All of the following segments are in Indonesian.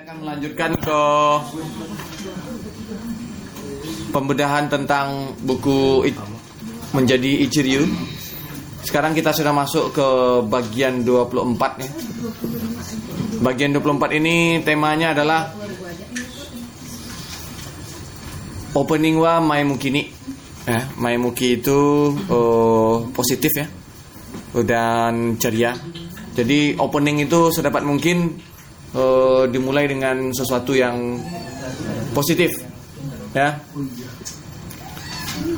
akan melanjutkan ke pembedahan tentang buku menjadi Ichiryu. Sekarang kita sudah masuk ke bagian 24 ya. Bagian 24 ini temanya adalah opening wa Maimuki ni. Eh, Maimuki itu oh, positif ya. Dan ceria. Jadi opening itu sedapat mungkin eh, dimulai dengan sesuatu yang positif ya.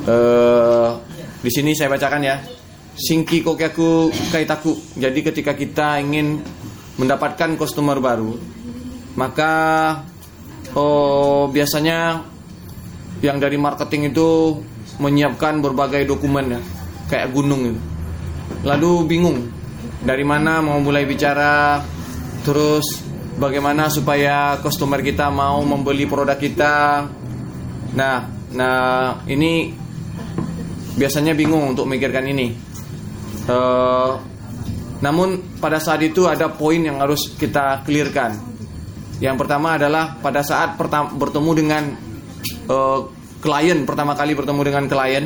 Eh, di sini saya bacakan ya. Shinki kokyaku kaitaku. Jadi ketika kita ingin mendapatkan customer baru, maka oh biasanya yang dari marketing itu menyiapkan berbagai dokumen ya, kayak gunung itu. Lalu bingung dari mana mau mulai bicara, terus bagaimana supaya customer kita mau membeli produk kita. Nah, nah ini biasanya bingung untuk memikirkan ini. Eh, namun pada saat itu ada poin yang harus kita clearkan. Yang pertama adalah pada saat pertama bertemu dengan eh, klien pertama kali bertemu dengan klien,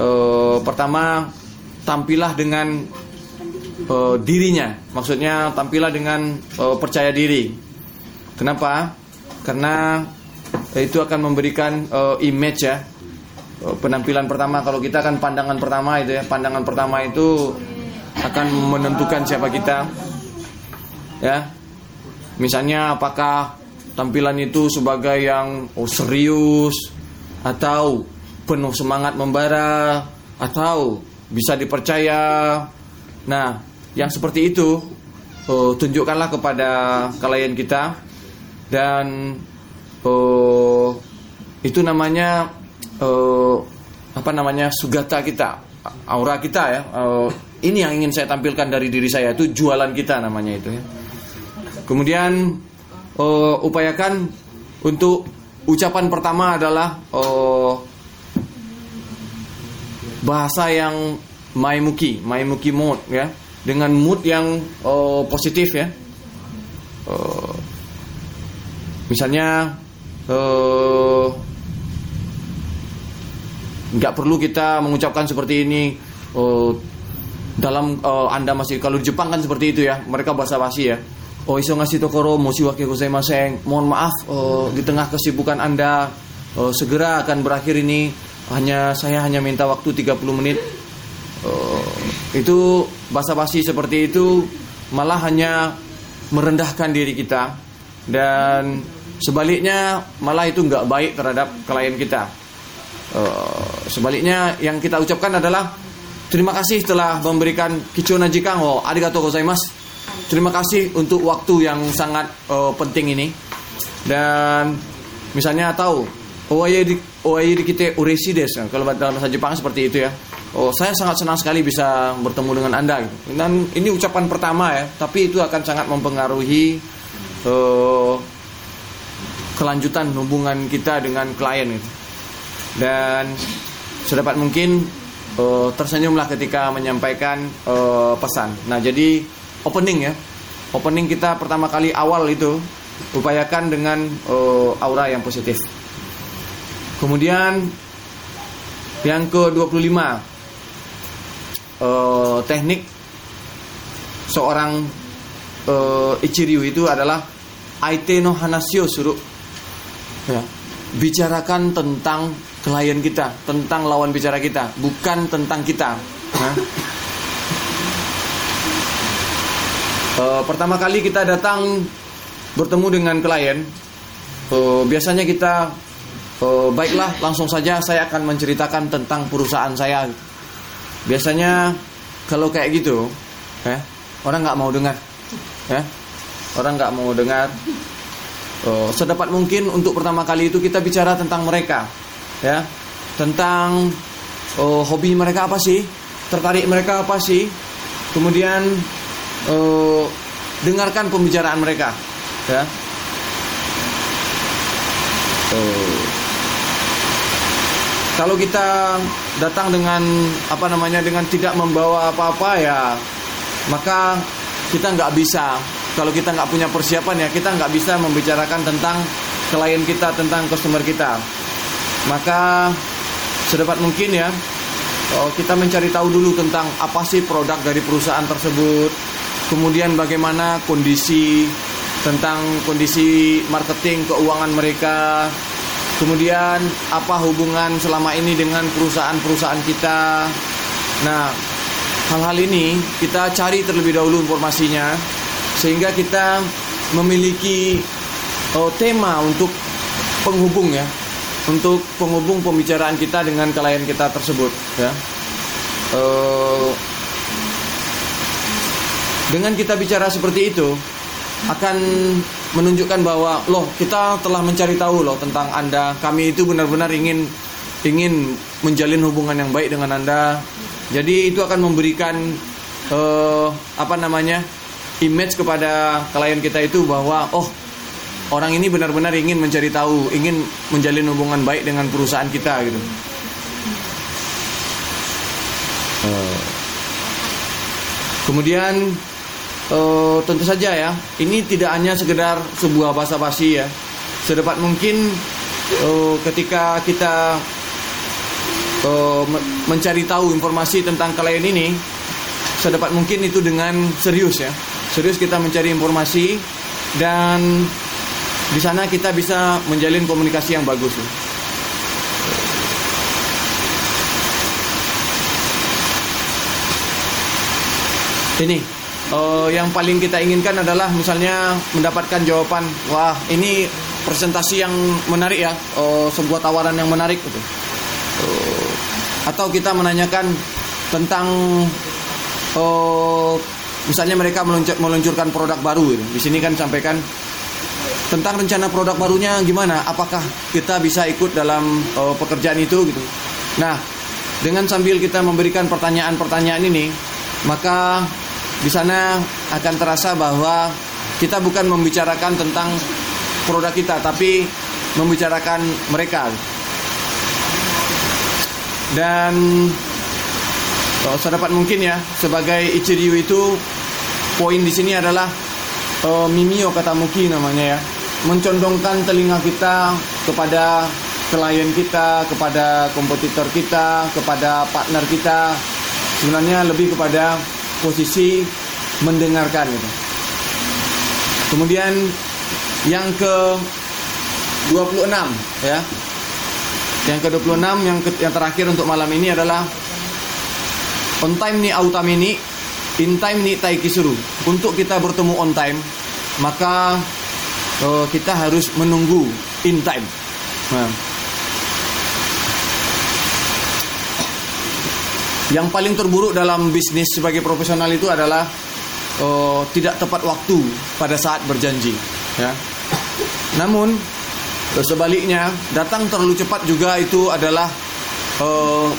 eh, pertama tampillah dengan eh, dirinya, maksudnya tampillah dengan eh, percaya diri. Kenapa? Karena itu akan memberikan eh, image ya. Penampilan pertama. Kalau kita kan pandangan pertama itu ya. Pandangan pertama itu akan menentukan siapa kita. Ya. Misalnya apakah tampilan itu sebagai yang oh, serius atau penuh semangat membara atau bisa dipercaya. Nah yang seperti itu eh, tunjukkanlah kepada klien kita dan eh, itu namanya eh, apa namanya sugata kita, aura kita ya. Eh, ini yang ingin saya tampilkan dari diri saya itu jualan kita namanya itu ya. Kemudian eh, upayakan untuk ucapan pertama adalah eh, bahasa yang maimuki, maimuki mood ya, dengan mood yang eh, positif ya. Eh, misalnya eh, nggak perlu kita mengucapkan seperti ini oh, dalam oh, anda masih kalau di Jepang kan seperti itu ya mereka bahasa basi ya. Oh iso ngasih tokoro moshiwake gozaimasen. Mohon maaf oh, di tengah kesibukan anda oh, segera akan berakhir ini. Hanya saya hanya minta waktu 30 menit itu bahasa basi seperti itu malah hanya merendahkan diri kita dan sebaliknya malah itu nggak baik terhadap klien kita Uh, sebaliknya yang kita ucapkan adalah terima kasih telah memberikan kichona jikan oh arigatou gozaimasu. Terima kasih untuk waktu yang sangat uh, penting ini. Dan misalnya tahu owaye di owaye di kita ureshi desu. Kalau dalam bahasa Jepang seperti itu ya. Oh, saya sangat senang sekali bisa bertemu dengan Anda gitu. Dan ini ucapan pertama ya, tapi itu akan sangat mempengaruhi uh, kelanjutan hubungan kita dengan klien gitu dan sedapat mungkin uh, tersenyumlah ketika menyampaikan uh, pesan. Nah, jadi opening ya. Opening kita pertama kali awal itu upayakan dengan uh, aura yang positif. Kemudian yang ke-25 uh, teknik seorang uh, ichiryu itu adalah aite no hanasio suru. Ya. Bicarakan tentang klien kita, tentang lawan bicara kita, bukan tentang kita. Nah. Pertama kali kita datang bertemu dengan klien, e, biasanya kita e, baiklah langsung saja saya akan menceritakan tentang perusahaan saya. Biasanya kalau kayak gitu, ya, orang nggak mau dengar, ya, orang nggak mau dengar. E, sedapat mungkin untuk pertama kali itu kita bicara tentang mereka, ya tentang oh, hobi mereka apa sih tertarik mereka apa sih kemudian oh, dengarkan pembicaraan mereka ya oh. Kalau kita datang dengan apa namanya dengan tidak membawa apa-apa ya maka kita nggak bisa. Kalau kita nggak punya persiapan ya kita nggak bisa membicarakan tentang klien kita, tentang customer kita. Maka sedapat mungkin ya oh, kita mencari tahu dulu tentang apa sih produk dari perusahaan tersebut, kemudian bagaimana kondisi tentang kondisi marketing keuangan mereka, kemudian apa hubungan selama ini dengan perusahaan-perusahaan kita. Nah, hal-hal ini kita cari terlebih dahulu informasinya sehingga kita memiliki oh, tema untuk penghubung ya untuk penghubung pembicaraan kita dengan klien kita tersebut ya uh, dengan kita bicara seperti itu akan menunjukkan bahwa loh kita telah mencari tahu loh tentang anda. Kami itu benar-benar ingin ingin menjalin hubungan yang baik dengan anda. Jadi itu akan memberikan uh, apa namanya image kepada klien kita itu bahwa oh orang ini benar-benar ingin mencari tahu, ingin menjalin hubungan baik dengan perusahaan kita gitu. Uh, kemudian uh, tentu saja ya, ini tidak hanya sekedar sebuah bahasa basi ya. Sedapat mungkin uh, ketika kita uh, mencari tahu informasi tentang klien ini, sedapat mungkin itu dengan serius ya. Serius kita mencari informasi dan di sana kita bisa menjalin komunikasi yang bagus. Ini uh, yang paling kita inginkan adalah misalnya mendapatkan jawaban, wah ini presentasi yang menarik ya, uh, sebuah tawaran yang menarik gitu. Uh, atau kita menanyakan tentang uh, misalnya mereka meluncurkan produk baru. Gitu. Di sini kan sampaikan tentang rencana produk barunya gimana? Apakah kita bisa ikut dalam uh, pekerjaan itu gitu? Nah, dengan sambil kita memberikan pertanyaan-pertanyaan ini, maka di sana akan terasa bahwa kita bukan membicarakan tentang produk kita, tapi membicarakan mereka. Dan oh, sedapat mungkin ya, sebagai Ichiryu itu poin di sini adalah uh, Mimio kata Muki namanya ya mencondongkan telinga kita kepada klien kita, kepada kompetitor kita, kepada partner kita. Sebenarnya lebih kepada posisi mendengarkan gitu. Kemudian yang ke 26 ya. Yang ke 26 yang ke, yang terakhir untuk malam ini adalah on time ni autamini, in time ni taikisuru. Untuk kita bertemu on time, maka oh, kita harus menunggu in time. Nah. Yang paling terburuk dalam bisnis sebagai profesional itu adalah oh, tidak tepat waktu pada saat berjanji. Ya. Namun sebaliknya datang terlalu cepat juga itu adalah oh,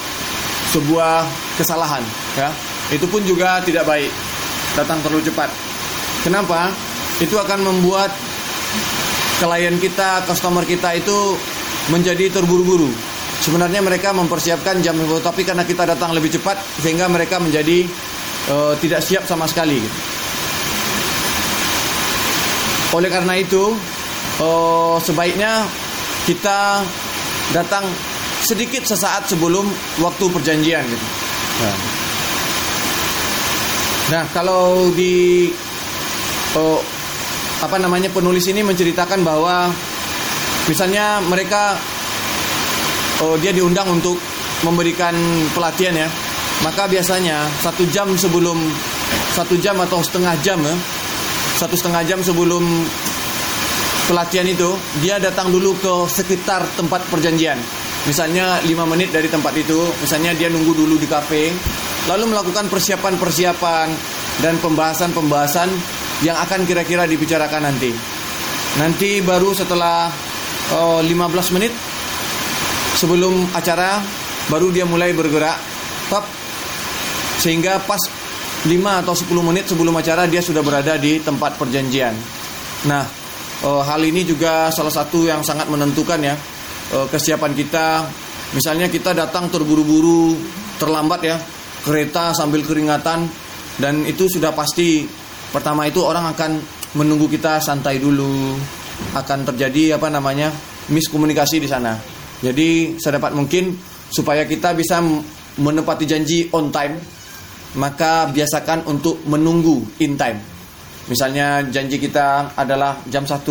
sebuah kesalahan. Ya. Itu pun juga tidak baik. Datang terlalu cepat. Kenapa? Itu akan membuat klien kita, customer kita itu menjadi terburu-buru. Sebenarnya mereka mempersiapkan jam itu, tapi karena kita datang lebih cepat sehingga mereka menjadi uh, tidak siap sama sekali. Oleh karena itu, uh, sebaiknya kita datang sedikit sesaat sebelum waktu perjanjian gitu. Nah, nah kalau di uh, apa namanya penulis ini menceritakan bahwa misalnya mereka oh dia diundang untuk memberikan pelatihan ya maka biasanya satu jam sebelum satu jam atau setengah jam ya satu setengah jam sebelum pelatihan itu dia datang dulu ke sekitar tempat perjanjian misalnya lima menit dari tempat itu misalnya dia nunggu dulu di kafe lalu melakukan persiapan-persiapan dan pembahasan-pembahasan yang akan kira-kira dibicarakan nanti. Nanti baru setelah oh, 15 menit sebelum acara baru dia mulai bergerak. Top sehingga pas 5 atau 10 menit sebelum acara dia sudah berada di tempat perjanjian. Nah, oh, hal ini juga salah satu yang sangat menentukan ya. Oh, kesiapan kita. Misalnya kita datang terburu-buru, terlambat ya, kereta sambil keringatan dan itu sudah pasti. Pertama itu orang akan menunggu kita santai dulu. Akan terjadi apa namanya miskomunikasi di sana jadi sedapat mungkin supaya kita bisa menepati janji on time maka biasakan untuk menunggu in time. Misalnya janji kita adalah jam 1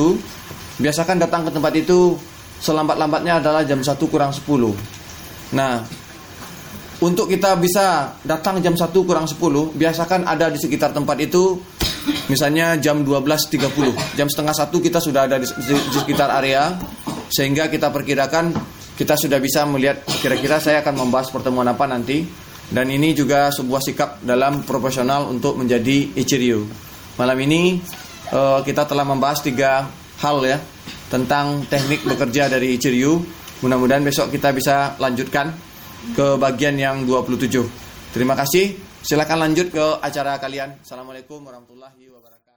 biasakan datang ke tempat itu selambat-lambatnya adalah jam 1 kurang 10 nah untuk kita bisa datang jam 1 kurang 10 biasakan ada di sekitar tempat itu misalnya jam 12.30 jam setengah satu kita sudah ada di, sekitar area sehingga kita perkirakan kita sudah bisa melihat kira-kira saya akan membahas pertemuan apa nanti dan ini juga sebuah sikap dalam profesional untuk menjadi Ichiryu malam ini uh, kita telah membahas tiga hal ya tentang teknik bekerja dari Ichiryu mudah-mudahan besok kita bisa lanjutkan ke bagian yang 27. Terima kasih. Silakan lanjut ke acara kalian. Assalamualaikum warahmatullahi wabarakatuh.